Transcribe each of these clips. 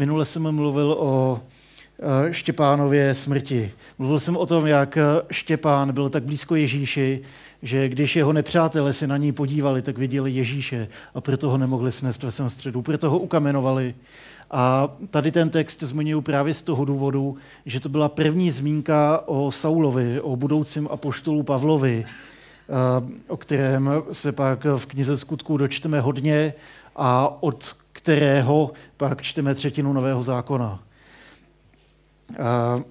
minule jsem mluvil o eh, Štěpánově smrti. Mluvil jsem o tom, jak Štěpán byl tak blízko Ježíši, že když jeho nepřátelé se na něj podívali, tak viděli Ježíše a proto ho nemohli snést ve svém středu, proto ho ukamenovali. A tady ten text zmiňuji právě z toho důvodu, že to byla první zmínka o Saulovi, o budoucím apoštolu Pavlovi, o kterém se pak v knize skutků dočteme hodně a od kterého pak čteme třetinu Nového zákona.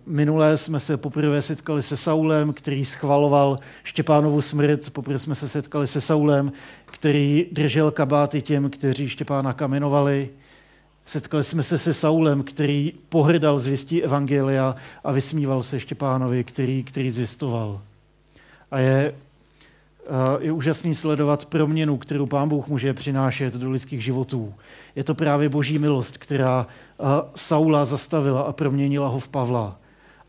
Minulé jsme se poprvé setkali se Saulem, který schvaloval Štěpánovu smrt. Poprvé jsme se setkali se Saulem, který držel kabáty těm, kteří Štěpána kamenovali. Setkali jsme se se Saulem, který pohrdal zvěstí Evangelia a vysmíval se Štěpánovi, který, který zvěstoval. A je je úžasný sledovat proměnu, kterou Pán Bůh může přinášet do lidských životů. Je to právě boží milost, která Saula zastavila a proměnila ho v Pavla.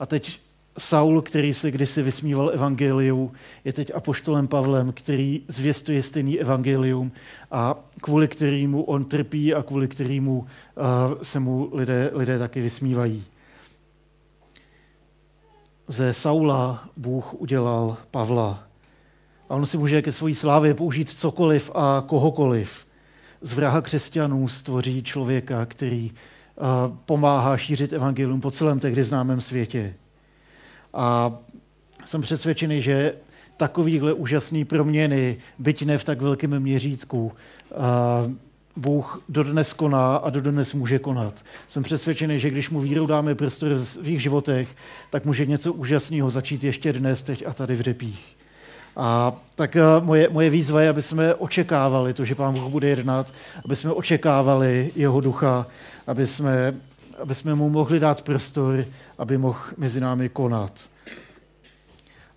A teď Saul, který se kdysi vysmíval evangeliu, je teď apoštolem Pavlem, který zvěstuje stejný evangelium a kvůli kterému on trpí a kvůli kterému se mu lidé, lidé taky vysmívají. Ze Saula Bůh udělal Pavla. A on si může ke své slávě použít cokoliv a kohokoliv. Z vraha křesťanů stvoří člověka, který pomáhá šířit evangelium po celém tehdy známém světě. A jsem přesvědčený, že takovýhle úžasné proměny, byť ne v tak velkém měřítku, Bůh dodnes koná a dodnes může konat. Jsem přesvědčený, že když mu vírou dáme prostor v svých životech, tak může něco úžasného začít ještě dnes, teď a tady v řepích. A tak eh, moje, moje výzva je, aby jsme očekávali to, že Pán Bůh bude jednat, aby jsme očekávali jeho ducha, aby jsme, aby jsme mu mohli dát prostor, aby mohl mezi námi konat.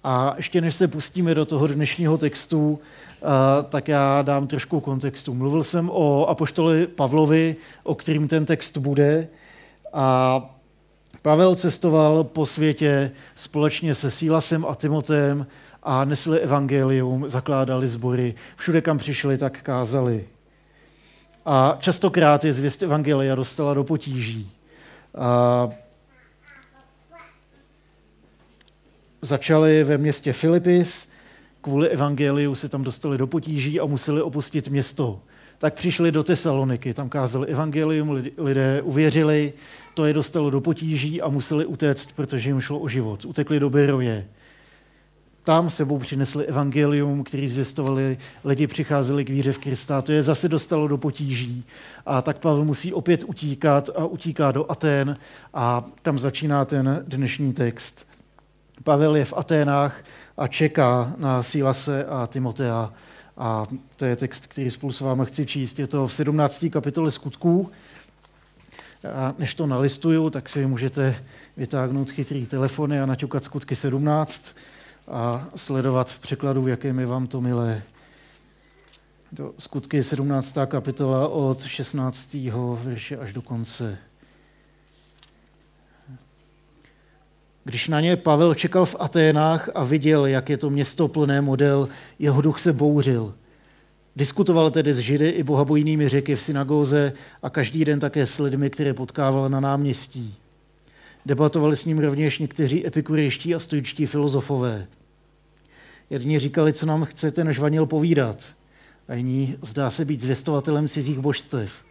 A ještě než se pustíme do toho dnešního textu, eh, tak já dám trošku kontextu. Mluvil jsem o apoštoli Pavlovi, o kterým ten text bude. A Pavel cestoval po světě společně se Sílasem a Timotem a nesli evangelium, zakládali sbory. Všude, kam přišli, tak kázali. A častokrát je zvěst evangelia dostala do potíží. A začali ve městě Filipis, kvůli evangeliu se tam dostali do potíží a museli opustit město. Tak přišli do Tesaloniky, tam kázali evangelium, lidé uvěřili, to je dostalo do potíží a museli utéct, protože jim šlo o život. Utekli do Beroje tam sebou přinesli evangelium, který zvěstovali, lidi přicházeli k víře v Krista, to je zase dostalo do potíží. A tak Pavel musí opět utíkat a utíká do Atén a tam začíná ten dnešní text. Pavel je v Aténách a čeká na Sílase a Timotea. A to je text, který spolu s vámi chci číst. Je to v 17. kapitole skutků. A než to nalistuju, tak si můžete vytáhnout chytrý telefony a naťukat skutky 17 a sledovat v překladu, v jakém je vám to milé. Do skutky 17. kapitola od 16. verše až do konce. Když na ně Pavel čekal v Aténách a viděl, jak je to město plné model, jeho duch se bouřil. Diskutoval tedy s Židy i bohabojnými řeky v synagóze a každý den také s lidmi, které potkával na náměstí. Debatovali s ním rovněž někteří epikurejští a stoičtí filozofové. Jedni říkali, co nám chce ten žvanil povídat. A jiní zdá se být zvěstovatelem cizích božstev.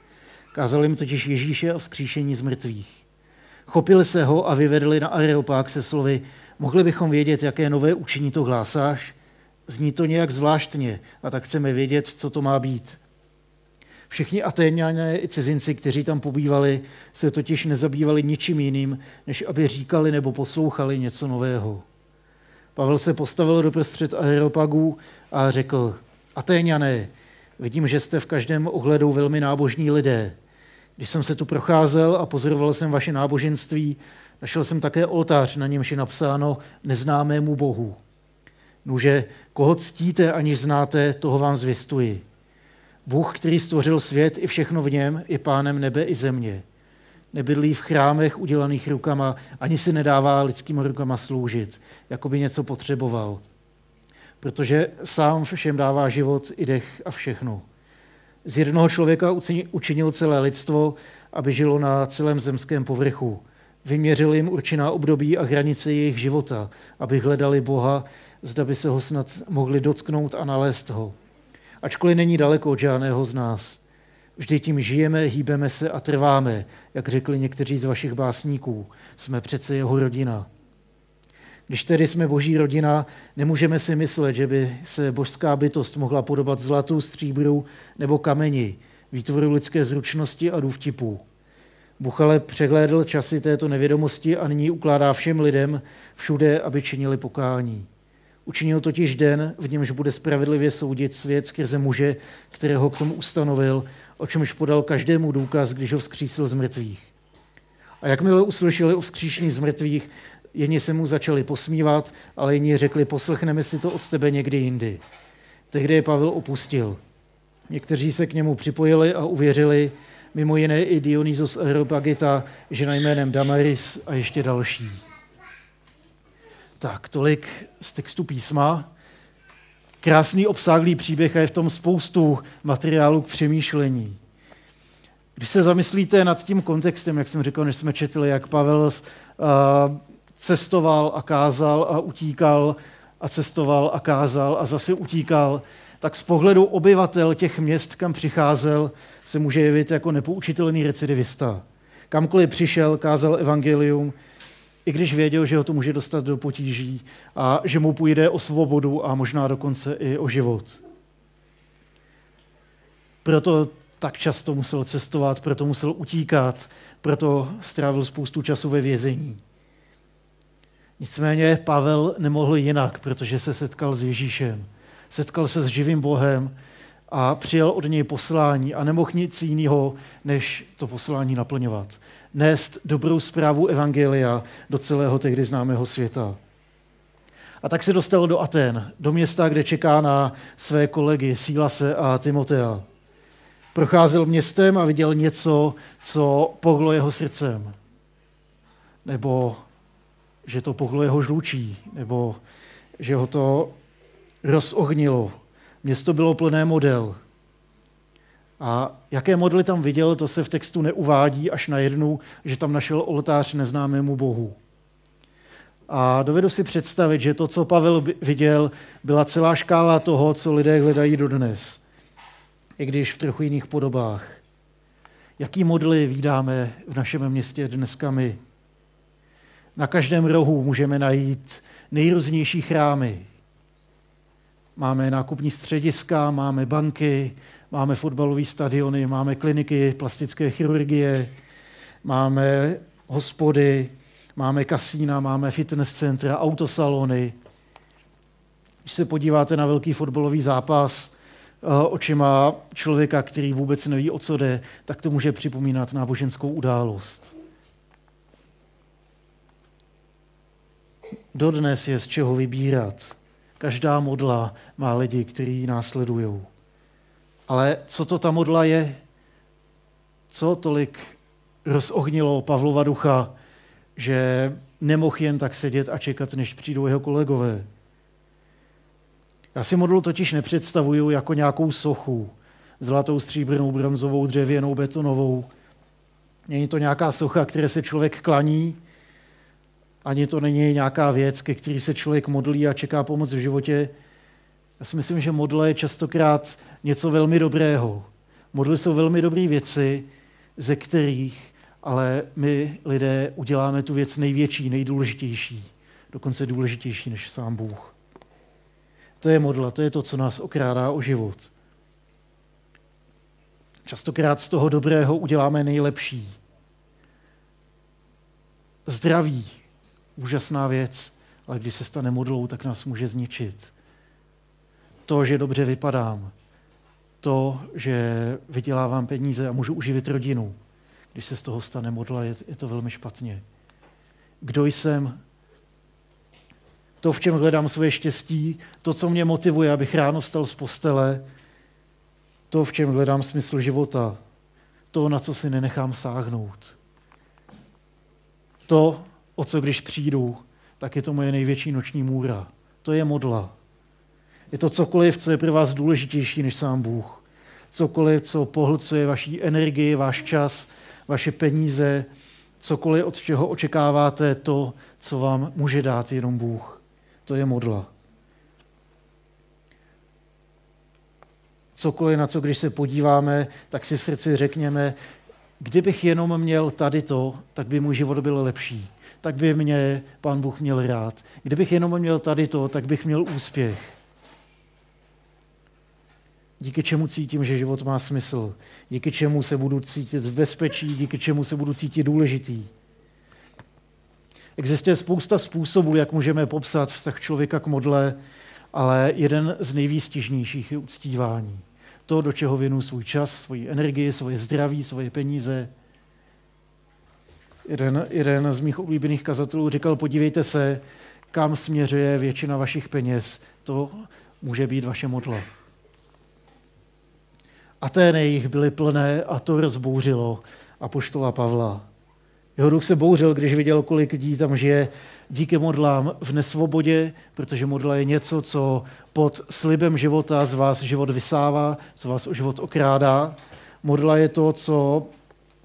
Kázali jim totiž Ježíše a vzkříšení z mrtvých. Chopili se ho a vyvedli na areopák se slovy, mohli bychom vědět, jaké nové učení to hlásáš? Zní to nějak zvláštně a tak chceme vědět, co to má být. Všichni Atéňané i cizinci, kteří tam pobývali, se totiž nezabývali ničím jiným, než aby říkali nebo poslouchali něco nového. Pavel se postavil do prostřed aeropagů a řekl, Atéňané, vidím, že jste v každém ohledu velmi nábožní lidé. Když jsem se tu procházel a pozoroval jsem vaše náboženství, našel jsem také oltář, na němž je napsáno neznámému Bohu. Nuže, koho ctíte, aniž znáte, toho vám zvěstuji. Bůh, který stvořil svět i všechno v něm, je pánem nebe i země. Nebydlí v chrámech udělaných rukama, ani si nedává lidským rukama sloužit, jako by něco potřeboval. Protože sám všem dává život i dech a všechno. Z jednoho člověka učinil celé lidstvo, aby žilo na celém zemském povrchu. Vyměřil jim určená období a hranice jejich života, aby hledali Boha, zda by se ho snad mohli dotknout a nalézt ho. Ačkoliv není daleko od žádného z nás. Vždy tím žijeme, hýbeme se a trváme, jak řekli někteří z vašich básníků. Jsme přece jeho rodina. Když tedy jsme boží rodina, nemůžeme si myslet, že by se božská bytost mohla podobat zlatu, stříbru nebo kameni, výtvoru lidské zručnosti a důvtipů. Bůh ale přehlédl časy této nevědomosti a nyní ukládá všem lidem všude, aby činili pokání. Učinil totiž den, v němž bude spravedlivě soudit svět skrze muže, kterého k tomu ustanovil, o čemž podal každému důkaz, když ho vzkřísil z mrtvých. A jakmile uslyšeli o vzkříšení z mrtvých, Jedni se mu začali posmívat, ale jiní řekli, poslechneme si to od tebe někdy jindy. Tehdy je Pavel opustil. Někteří se k němu připojili a uvěřili, mimo jiné i Dionysos Areopagita, žena jménem Damaris a ještě další. Tak, tolik z textu písma. Krásný obsáhlý příběh a je v tom spoustu materiálu k přemýšlení. Když se zamyslíte nad tím kontextem, jak jsem řekl, než jsme četli, jak Pavel cestoval a kázal a utíkal a cestoval a kázal a zase utíkal, tak z pohledu obyvatel těch měst, kam přicházel, se může jevit jako nepoučitelný recidivista. Kamkoliv přišel, kázal evangelium, i když věděl, že ho to může dostat do potíží a že mu půjde o svobodu a možná dokonce i o život. Proto tak často musel cestovat, proto musel utíkat, proto strávil spoustu času ve vězení. Nicméně Pavel nemohl jinak, protože se setkal s Ježíšem. Setkal se s živým Bohem a přijal od něj poslání a nemohl nic jiného, než to poslání naplňovat. Nést dobrou zprávu Evangelia do celého tehdy známého světa. A tak se dostal do Aten, do města, kde čeká na své kolegy Sílase a Timotea. Procházel městem a viděl něco, co pohlo jeho srdcem. Nebo že to pohlo jeho žlučí, nebo že ho to rozohnilo. Město bylo plné model. A jaké modely tam viděl, to se v textu neuvádí až na jednu, že tam našel oltář neznámému bohu. A dovedu si představit, že to, co Pavel viděl, byla celá škála toho, co lidé hledají dodnes, i když v trochu jiných podobách. Jaký modely vydáme v našem městě dneska my? Na každém rohu můžeme najít nejrůznější chrámy. Máme nákupní střediska, máme banky, máme fotbalové stadiony, máme kliniky plastické chirurgie, máme hospody, máme kasína, máme fitness centra, autosalony. Když se podíváte na velký fotbalový zápas eh, očima člověka, který vůbec neví, o co jde, tak to může připomínat náboženskou událost. Dodnes je z čeho vybírat. Každá modla má lidi, kteří následují. Ale co to ta modla je? Co tolik rozohnilo Pavlova ducha, že nemohl jen tak sedět a čekat, než přijdou jeho kolegové? Já si modlu totiž nepředstavuju jako nějakou sochu, zlatou, stříbrnou, bronzovou, dřevěnou, betonovou. Není to nějaká socha, které se člověk klaní, ani to není nějaká věc, ke který se člověk modlí a čeká pomoc v životě. Já si myslím, že modle je častokrát něco velmi dobrého. Modly jsou velmi dobré věci, ze kterých ale my lidé uděláme tu věc největší, nejdůležitější, dokonce důležitější než sám Bůh. To je modla, to je to, co nás okrádá o život. Častokrát z toho dobrého uděláme nejlepší. Zdraví, úžasná věc, ale když se stane modlou, tak nás může zničit. To, že dobře vypadám, to, že vydělávám peníze a můžu uživit rodinu, když se z toho stane modla, je, je to velmi špatně. Kdo jsem? To, v čem hledám své štěstí, to, co mě motivuje, abych ráno vstal z postele, to, v čem hledám smysl života, to, na co si nenechám sáhnout. To, o co když přijdu, tak je to moje největší noční můra. To je modla. Je to cokoliv, co je pro vás důležitější než sám Bůh. cokoliv, co pohlcuje vaší energii, váš čas, vaše peníze, cokoliv, od čeho očekáváte to, co vám může dát jenom Bůh. To je modla. Cokoliv, na co když se podíváme, tak si v srdci řekněme, kdybych jenom měl tady to, tak by můj život byl lepší. Tak by mě pán Bůh měl rád. Kdybych jenom měl tady to, tak bych měl úspěch. Díky čemu cítím, že život má smysl. Díky čemu se budu cítit v bezpečí, díky čemu se budu cítit důležitý. Existuje spousta způsobů, jak můžeme popsat vztah člověka k modle, ale jeden z nejvýstižnějších je uctívání. To, do čeho věnu svůj čas, svoji energii, svoje zdraví, svoje peníze. Jeden, jeden z mých oblíbených kazatelů říkal, podívejte se, kam směřuje většina vašich peněz. To může být vaše modla. Atény jich byly plné a to rozbouřilo poštola Pavla. Jeho duch se bouřil, když viděl, kolik lidí tam žije díky modlám v nesvobodě, protože modla je něco, co pod slibem života z vás život vysává, co vás o život okrádá. Modla je to, co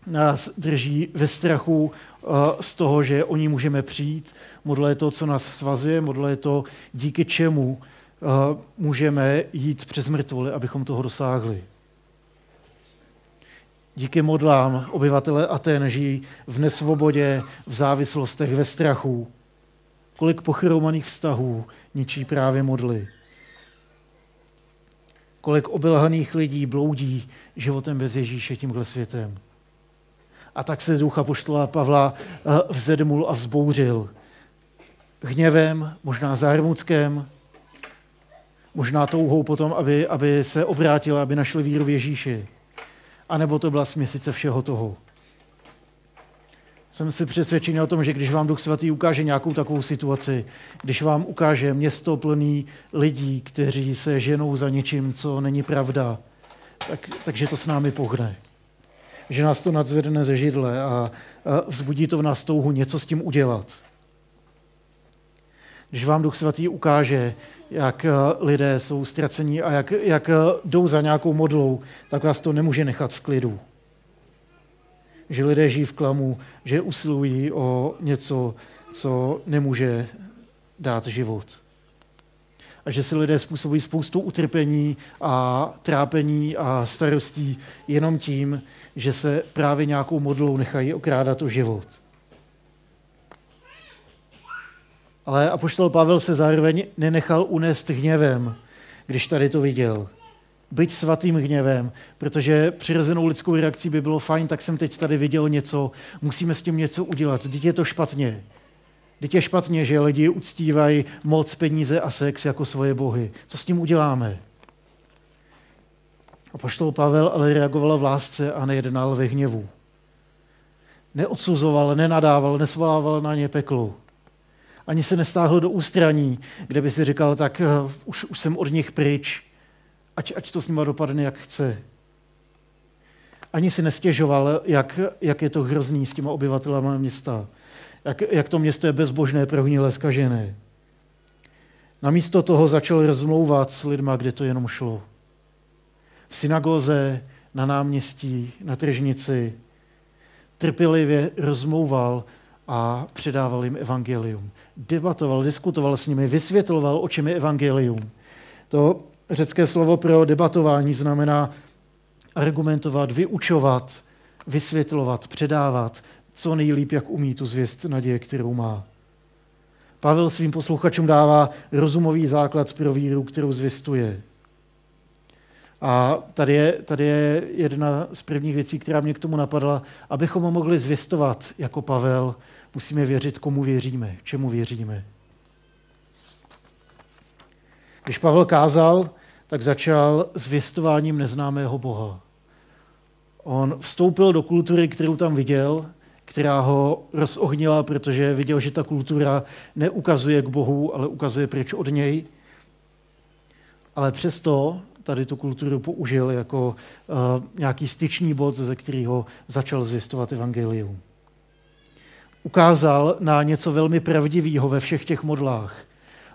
nás drží ve strachu eh, z toho, že o ní můžeme přijít. Modla je to, co nás svazuje, modla je to, díky čemu eh, můžeme jít přes mrtvoly, abychom toho dosáhli. Díky modlám obyvatele Aten žijí v nesvobodě, v závislostech, ve strachu. Kolik pochromaných vztahů ničí právě modly. Kolik obelhaných lidí bloudí životem bez Ježíše tímhle světem. A tak se ducha poštola Pavla eh, vzedmul a vzbouřil. Hněvem, možná zármuckem, možná touhou potom, aby, aby se obrátil, aby našli víru v Ježíši anebo to byla směsice všeho toho. Jsem si přesvědčený o tom, že když vám Duch Svatý ukáže nějakou takovou situaci, když vám ukáže město plný lidí, kteří se ženou za něčím, co není pravda, tak, takže to s námi pohne. Že nás to nadzvedne ze židle a, vzbudí to v nás touhu něco s tím udělat. Když vám Duch Svatý ukáže, jak eh, lidé jsou ztracení a jak, jak eh, jdou za nějakou modlou, tak vás to nemůže nechat v klidu. Že lidé žijí v klamu, že usilují o něco, co nemůže dát život. A že si lidé způsobují spoustu utrpení a trápení a starostí jenom tím, že se právě nějakou modlou nechají okrádat o život. Ale apoštol Pavel se zároveň nenechal unést hněvem, když tady to viděl. Byť svatým hněvem, protože přirozenou lidskou reakcí by bylo fajn, tak jsem teď tady viděl něco, musíme s tím něco udělat. Teď je to špatně. Teď je špatně, že lidi uctívají moc, peníze a sex jako svoje bohy. Co s tím uděláme? A poštol Pavel ale reagoval v lásce a nejednal ve hněvu. Neodsuzoval, nenadával, nesvolával na ně peklu ani se nestáhl do ústraní, kde by si říkal, tak uh, už, už jsem od nich pryč, ať, ať to s nima dopadne, jak chce. Ani si nestěžoval, jak, jak je to hrozný s těma obyvatelama města. Jak, jak to město je bezbožné, prohnilé, skažené. Namísto toho začal rozmlouvat s lidma, kde to jenom šlo. V synagoze, na náměstí, na tržnici. Trpělivě rozmlouval a předával jim evangelium. Debatoval, diskutoval s nimi, vysvětloval, o čem je evangelium. To řecké slovo pro debatování znamená argumentovat, vyučovat, vysvětlovat, předávat, co nejlíp, jak umí tu zvěst naděje, kterou má. Pavel svým posluchačům dává rozumový základ pro víru, kterou zvěstuje. A tady je, tady je jedna z prvních věcí, která mě k tomu napadla, abychom ho mohli zvěstovat jako Pavel, musíme věřit, komu věříme, čemu věříme. Když Pavel kázal, tak začal zvěstováním neznámého Boha. On vstoupil do kultury, kterou tam viděl, která ho rozohnila, protože viděl, že ta kultura neukazuje k Bohu, ale ukazuje pryč od něj. Ale přesto tady tu kulturu použil jako uh, nějaký styčný bod, ze kterého začal zvěstovat evangelium ukázal na něco velmi pravdivého ve všech těch modlách.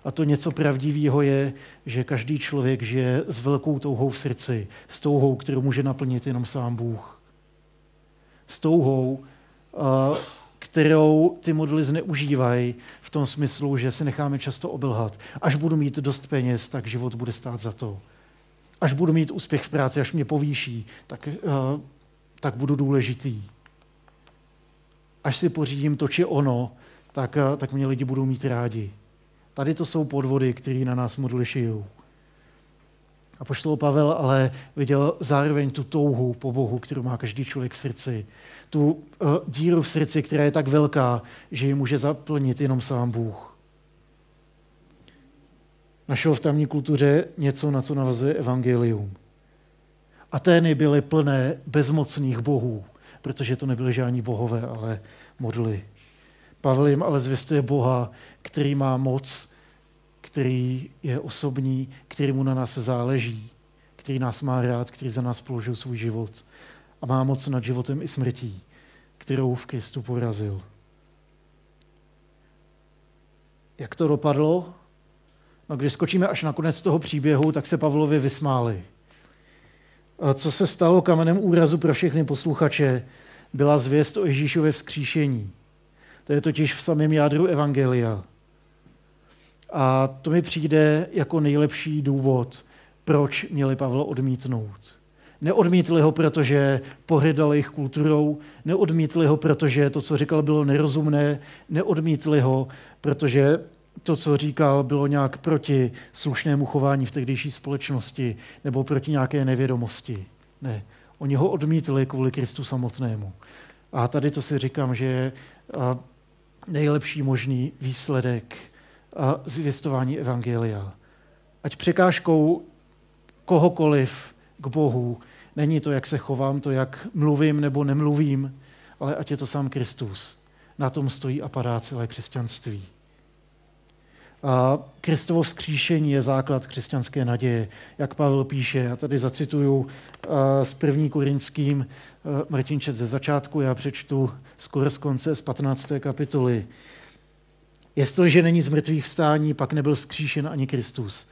A to něco pravdivého je, že každý člověk žije s velkou touhou v srdci, s touhou, kterou může naplnit jenom sám Bůh. S touhou, kterou ty modely zneužívají v tom smyslu, že se necháme často obelhat. Až budu mít dost peněz, tak život bude stát za to. Až budu mít úspěch v práci, až mě povýší, tak, tak budu důležitý. Až si pořídím to či ono, tak, tak mě lidi budou mít rádi. Tady to jsou podvody, které na nás modly šijou. A poštol Pavel ale viděl zároveň tu touhu po Bohu, kterou má každý člověk v srdci. Tu uh, díru v srdci, která je tak velká, že ji může zaplnit jenom sám Bůh. Našel v tamní kultuře něco, na co navazuje evangelium. Atény byly plné bezmocných bohů, protože to nebyly žádní bohové, ale modly. Pavel jim ale zvěstuje Boha, který má moc, který je osobní, který mu na nás záleží, který nás má rád, který za nás položil svůj život a má moc nad životem i smrtí, kterou v Kristu porazil. Jak to dopadlo? No, když skočíme až na konec toho příběhu, tak se Pavlovi vysmáli. Co se stalo kamenem úrazu pro všechny posluchače, byla zvěst o Ježíšově vzkříšení. To je totiž v samém jádru Evangelia. A to mi přijde jako nejlepší důvod, proč měli Pavla odmítnout. Neodmítli ho, protože pohrdali jejich kulturou, neodmítli ho, protože to, co říkal, bylo nerozumné, neodmítli ho, protože to, co říkal, bylo nějak proti slušnému chování v tehdejší společnosti nebo proti nějaké nevědomosti. Ne, oni ho odmítli kvůli Kristu samotnému. A tady to si říkám, že je nejlepší možný výsledek zvěstování Evangelia. Ať překážkou kohokoliv k Bohu není to, jak se chovám, to, jak mluvím nebo nemluvím, ale ať je to sám Kristus. Na tom stojí a padá celé křesťanství. A Kristovo vzkříšení je základ křesťanské naděje. Jak Pavel píše, já tady zacituju z první korinským Martinčet ze začátku, já přečtu skoro z konce z 15. kapitoly. Jestliže není z mrtvých vstání, pak nebyl vzkříšen ani Kristus.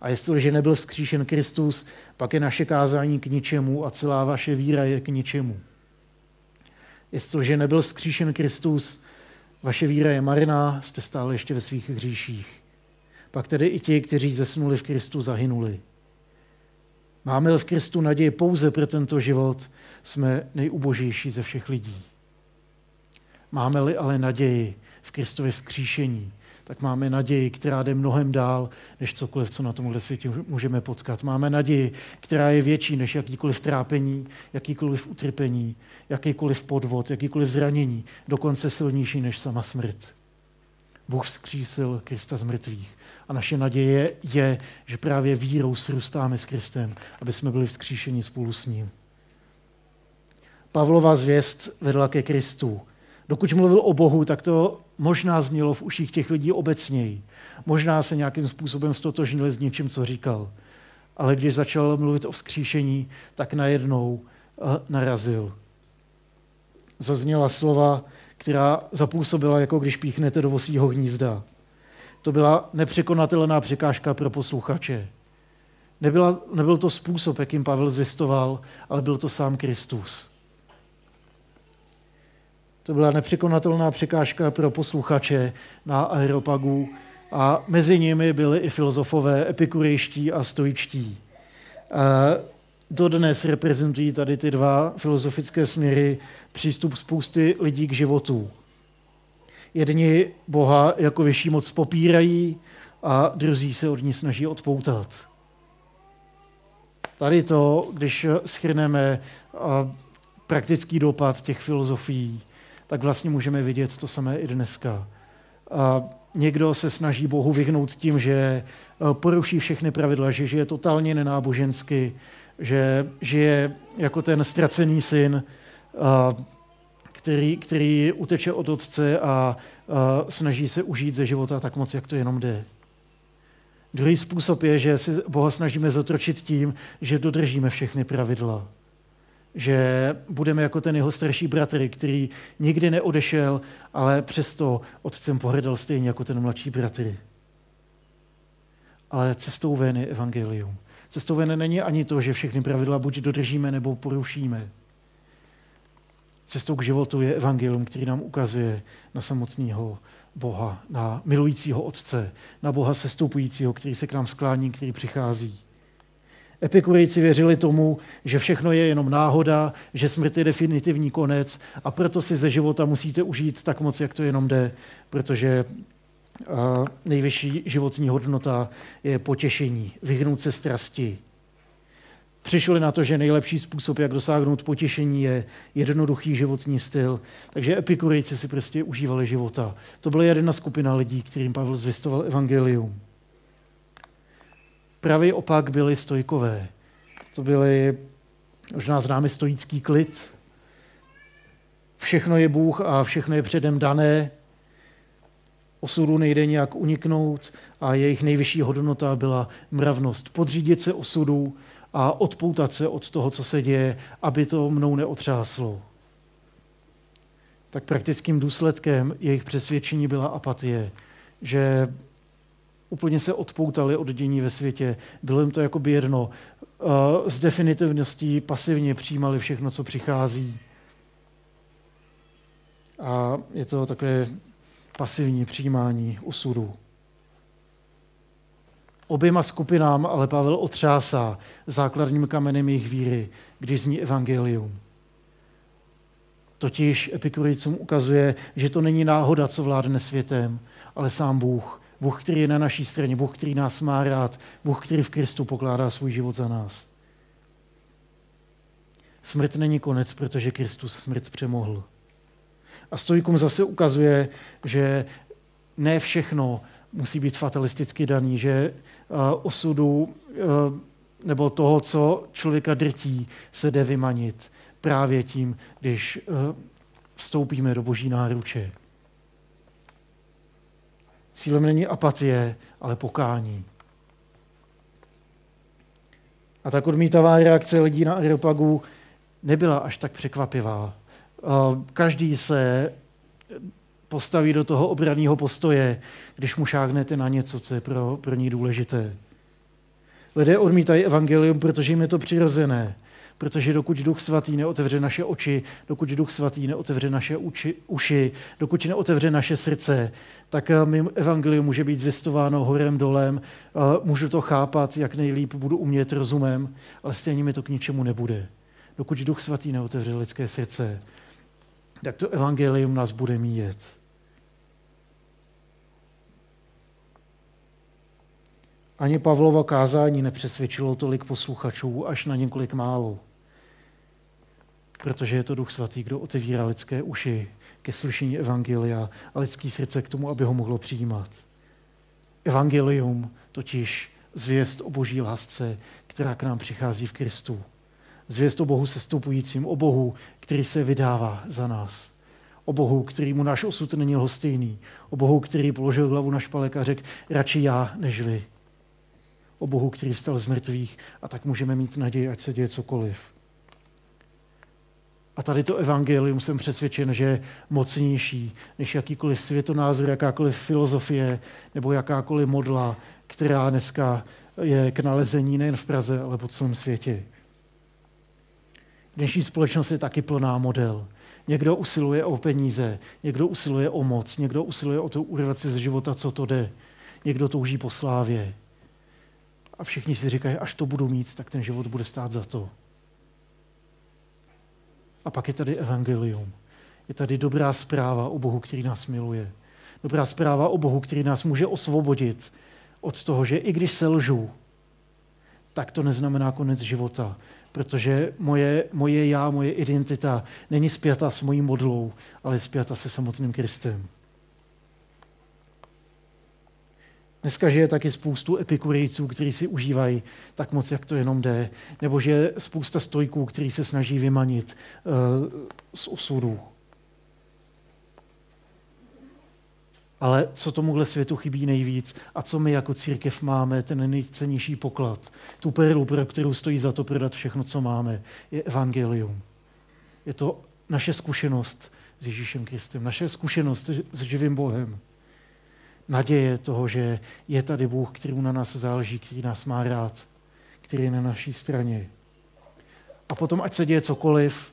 A jestliže nebyl vzkříšen Kristus, pak je naše kázání k ničemu a celá vaše víra je k ničemu. Jestliže nebyl vzkříšen Kristus, vaše víra je marná, jste stále ještě ve svých hříších. Pak tedy i ti, kteří zesnuli v Kristu, zahynuli. Máme-li v Kristu naději pouze pro tento život, jsme nejubožejší ze všech lidí. Máme-li ale naději v Kristově vzkříšení, tak máme naději, která jde mnohem dál, než cokoliv, co na tomhle světě můžeme potkat. Máme naději, která je větší než jakýkoliv trápení, jakýkoliv utrpení, jakýkoliv podvod, jakýkoliv zranění, dokonce silnější než sama smrt. Bůh vzkřísil Krista z mrtvých. A naše naděje je, že právě vírou srůstáme s Kristem, aby jsme byli vzkříšeni spolu s ním. Pavlova zvěst vedla ke Kristu. Dokud mluvil o Bohu, tak to možná znělo v uších těch lidí obecněji. Možná se nějakým způsobem stotožnili s něčím, co říkal. Ale když začal mluvit o vzkříšení, tak najednou eh, narazil. Zazněla slova, která zapůsobila, jako když píchnete do vosího hnízda. To byla nepřekonatelná překážka pro posluchače. Nebyla, nebyl to způsob, jakým Pavel zvěstoval, ale byl to sám Kristus. To byla nepřekonatelná překážka pro posluchače na Aeropagu a mezi nimi byli i filozofové epikurejští a stoičtí. Dodnes reprezentují tady ty dva filozofické směry přístup spousty lidí k životu. Jedni Boha jako vyšší moc popírají a druzí se od ní snaží odpoutat. Tady to, když schrneme praktický dopad těch filozofií, tak vlastně můžeme vidět to samé i dneska. A někdo se snaží Bohu vyhnout tím, že eh, poruší všechny pravidla, že žije totálně nenábožensky, že žije jako ten ztracený syn, který, který uteče od otce a snaží se užít ze života tak moc, jak to jenom jde. Druhý způsob je, že si Boha snažíme zotročit tím, že dodržíme všechny pravidla že budeme jako ten jeho starší bratr, který nikdy neodešel, ale přesto otcem pohrdal stejně jako ten mladší bratr. Ale cestou ven je evangelium. Cestou ven není ani to, že všechny pravidla buď dodržíme, nebo porušíme. Cestou k životu je evangelium, který nám ukazuje na samotného Boha, na milujícího Otce, na Boha sestupujícího, který se k nám sklání, který přichází. Epikurejci věřili tomu, že všechno je jenom náhoda, že smrt je definitivní konec a proto si ze života musíte užít tak moc, jak to jenom jde, protože nejvyšší životní hodnota je potěšení, vyhnout se strasti. Přišli na to, že nejlepší způsob, jak dosáhnout potěšení, je jednoduchý životní styl. Takže epikurejci si prostě užívali života. To byla jedna skupina lidí, kterým Pavel zvěstoval evangelium. Pravý opak byli stojkové. To byli, možná známe stoický klid. Všechno je Bůh a všechno je předem dané. Osudu nejde nějak uniknout a jejich nejvyšší hodnota byla mravnost. Podřídit se osudu a odpoutat se od toho, co se děje, aby to mnou neotřáslo. Tak praktickým důsledkem jejich přesvědčení byla apatie, že úplně se odpoutali od dění ve světě, bylo jim to jako jedno. S definitivností pasivně přijímali všechno, co přichází. A je to takové pasivní přijímání osudu. Oběma skupinám ale Pavel otřásá základním kamenem jejich víry, když zní evangelium. Totiž epikuricům ukazuje, že to není náhoda, co vládne světem, ale sám Bůh. Bůh, který je na naší straně, Bůh, který nás má rád, Bůh, který v Kristu pokládá svůj život za nás. Smrt není konec, protože Kristus smrt přemohl. A stojkům zase ukazuje, že ne všechno musí být fatalisticky daný, že uh, osudu uh, nebo toho, co člověka drtí, se jde vymanit právě tím, když uh, vstoupíme do boží náruče. Cílem není apatie, ale pokání. A tak odmítavá reakce lidí na Areopagu nebyla až tak překvapivá. Každý se postaví do toho obraného postoje, když mu šáhnete na něco, co je pro, pro ní důležité. Lidé odmítají evangelium, protože jim je to přirozené. Protože dokud Duch Svatý neotevře naše oči, dokud Duch Svatý neotevře naše uči, uši, dokud neotevře naše srdce, tak eh, mi evangelium může být zvěstováno horem dolem, můžu to chápat, jak nejlíp budu umět rozumem, ale stejně mi to k ničemu nebude. Dokud Duch Svatý neotevře lidské srdce, tak to evangelium nás bude míjet. Ani Pavlovo kázání nepřesvědčilo tolik posluchačů, až na několik málo. Protože je to Duch Svatý, kdo otevírá lidské uši ke slyšení Evangelia a lidský srdce k tomu, aby ho mohlo přijímat. Evangelium totiž zvěst o boží lásce, která k nám přichází v Kristu. Zvěst o Bohu sestupujícím, o Bohu, který se vydává za nás. O Bohu, který mu náš osud není lhostejný. O Bohu, který položil hlavu na špalek a řekl, radši já než vy. O Bohu, který vstal z mrtvých a tak můžeme mít naději, ať se děje cokoliv. A tady to evangelium jsem přesvědčen, že je mocnější než jakýkoliv světonázor, jakákoliv filozofie nebo jakákoliv modla, která dneska je k nalezení nejen v Praze, ale po celém světě. Dnešní společnost je taky plná model. Někdo usiluje o peníze, někdo usiluje o moc, někdo usiluje o to urvat si ze života, co to jde. Někdo touží po slávě. A všichni si říkají, až to budu mít, tak ten život bude stát za to. A pak je tady evangelium. Je tady dobrá zpráva o Bohu, který nás miluje. Dobrá zpráva o Bohu, který nás může osvobodit od toho, že i když se lžu, tak to neznamená konec života, protože moje, moje já, moje identita není spjata s mojí modlou, ale spjata se samotným Kristem. Dneska žije taky spoustu epikurejců, kteří si užívají tak moc, jak to jenom jde, nebo že je spousta stojků, kteří se snaží vymanit uh, z osudu. Ale co tomuhle světu chybí nejvíc a co my jako církev máme, ten nejcennější poklad, tu perlu, pro kterou stojí za to prodat všechno, co máme, je evangelium. Je to naše zkušenost s Ježíšem Kristem, naše zkušenost s živým Bohem. Naděje toho, že je tady Bůh, který na nás záleží, který nás má rád, který je na naší straně. A potom, ať se děje cokoliv,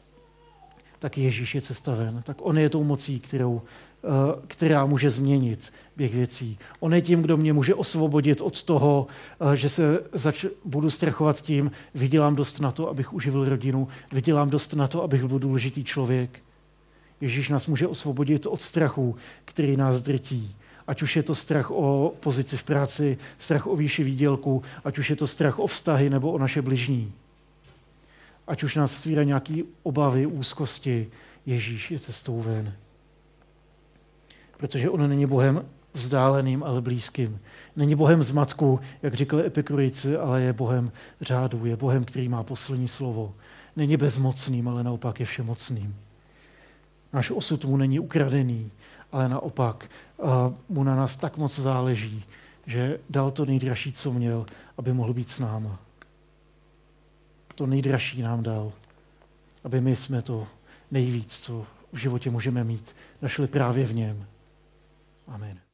tak Ježíš je cesta ven. Tak on je tou mocí, kterou, eh, která může změnit běh věcí. On je tím, kdo mě může osvobodit od toho, eh, že se zač- budu strachovat tím, vydělám dost na to, abych uživil rodinu, vydělám dost na to, abych byl důležitý člověk. Ježíš nás může osvobodit od strachu, který nás drtí. Ať už je to strach o pozici v práci, strach o výši výdělku, ať už je to strach o vztahy nebo o naše bližní. Ať už nás svírají nějaké obavy, úzkosti, Ježíš je cestou ven. Protože on není Bohem vzdáleným, ale blízkým. Není Bohem z matku, jak říkali epikurejci, ale je Bohem řádu, je Bohem, který má poslední slovo. Není bezmocným, ale naopak je všemocným. Náš osud mu není ukradený, ale naopak mu na nás tak moc záleží, že dal to nejdražší, co měl, aby mohl být s náma. To nejdražší nám dal, aby my jsme to nejvíc, co v životě můžeme mít, našli právě v něm. Amen.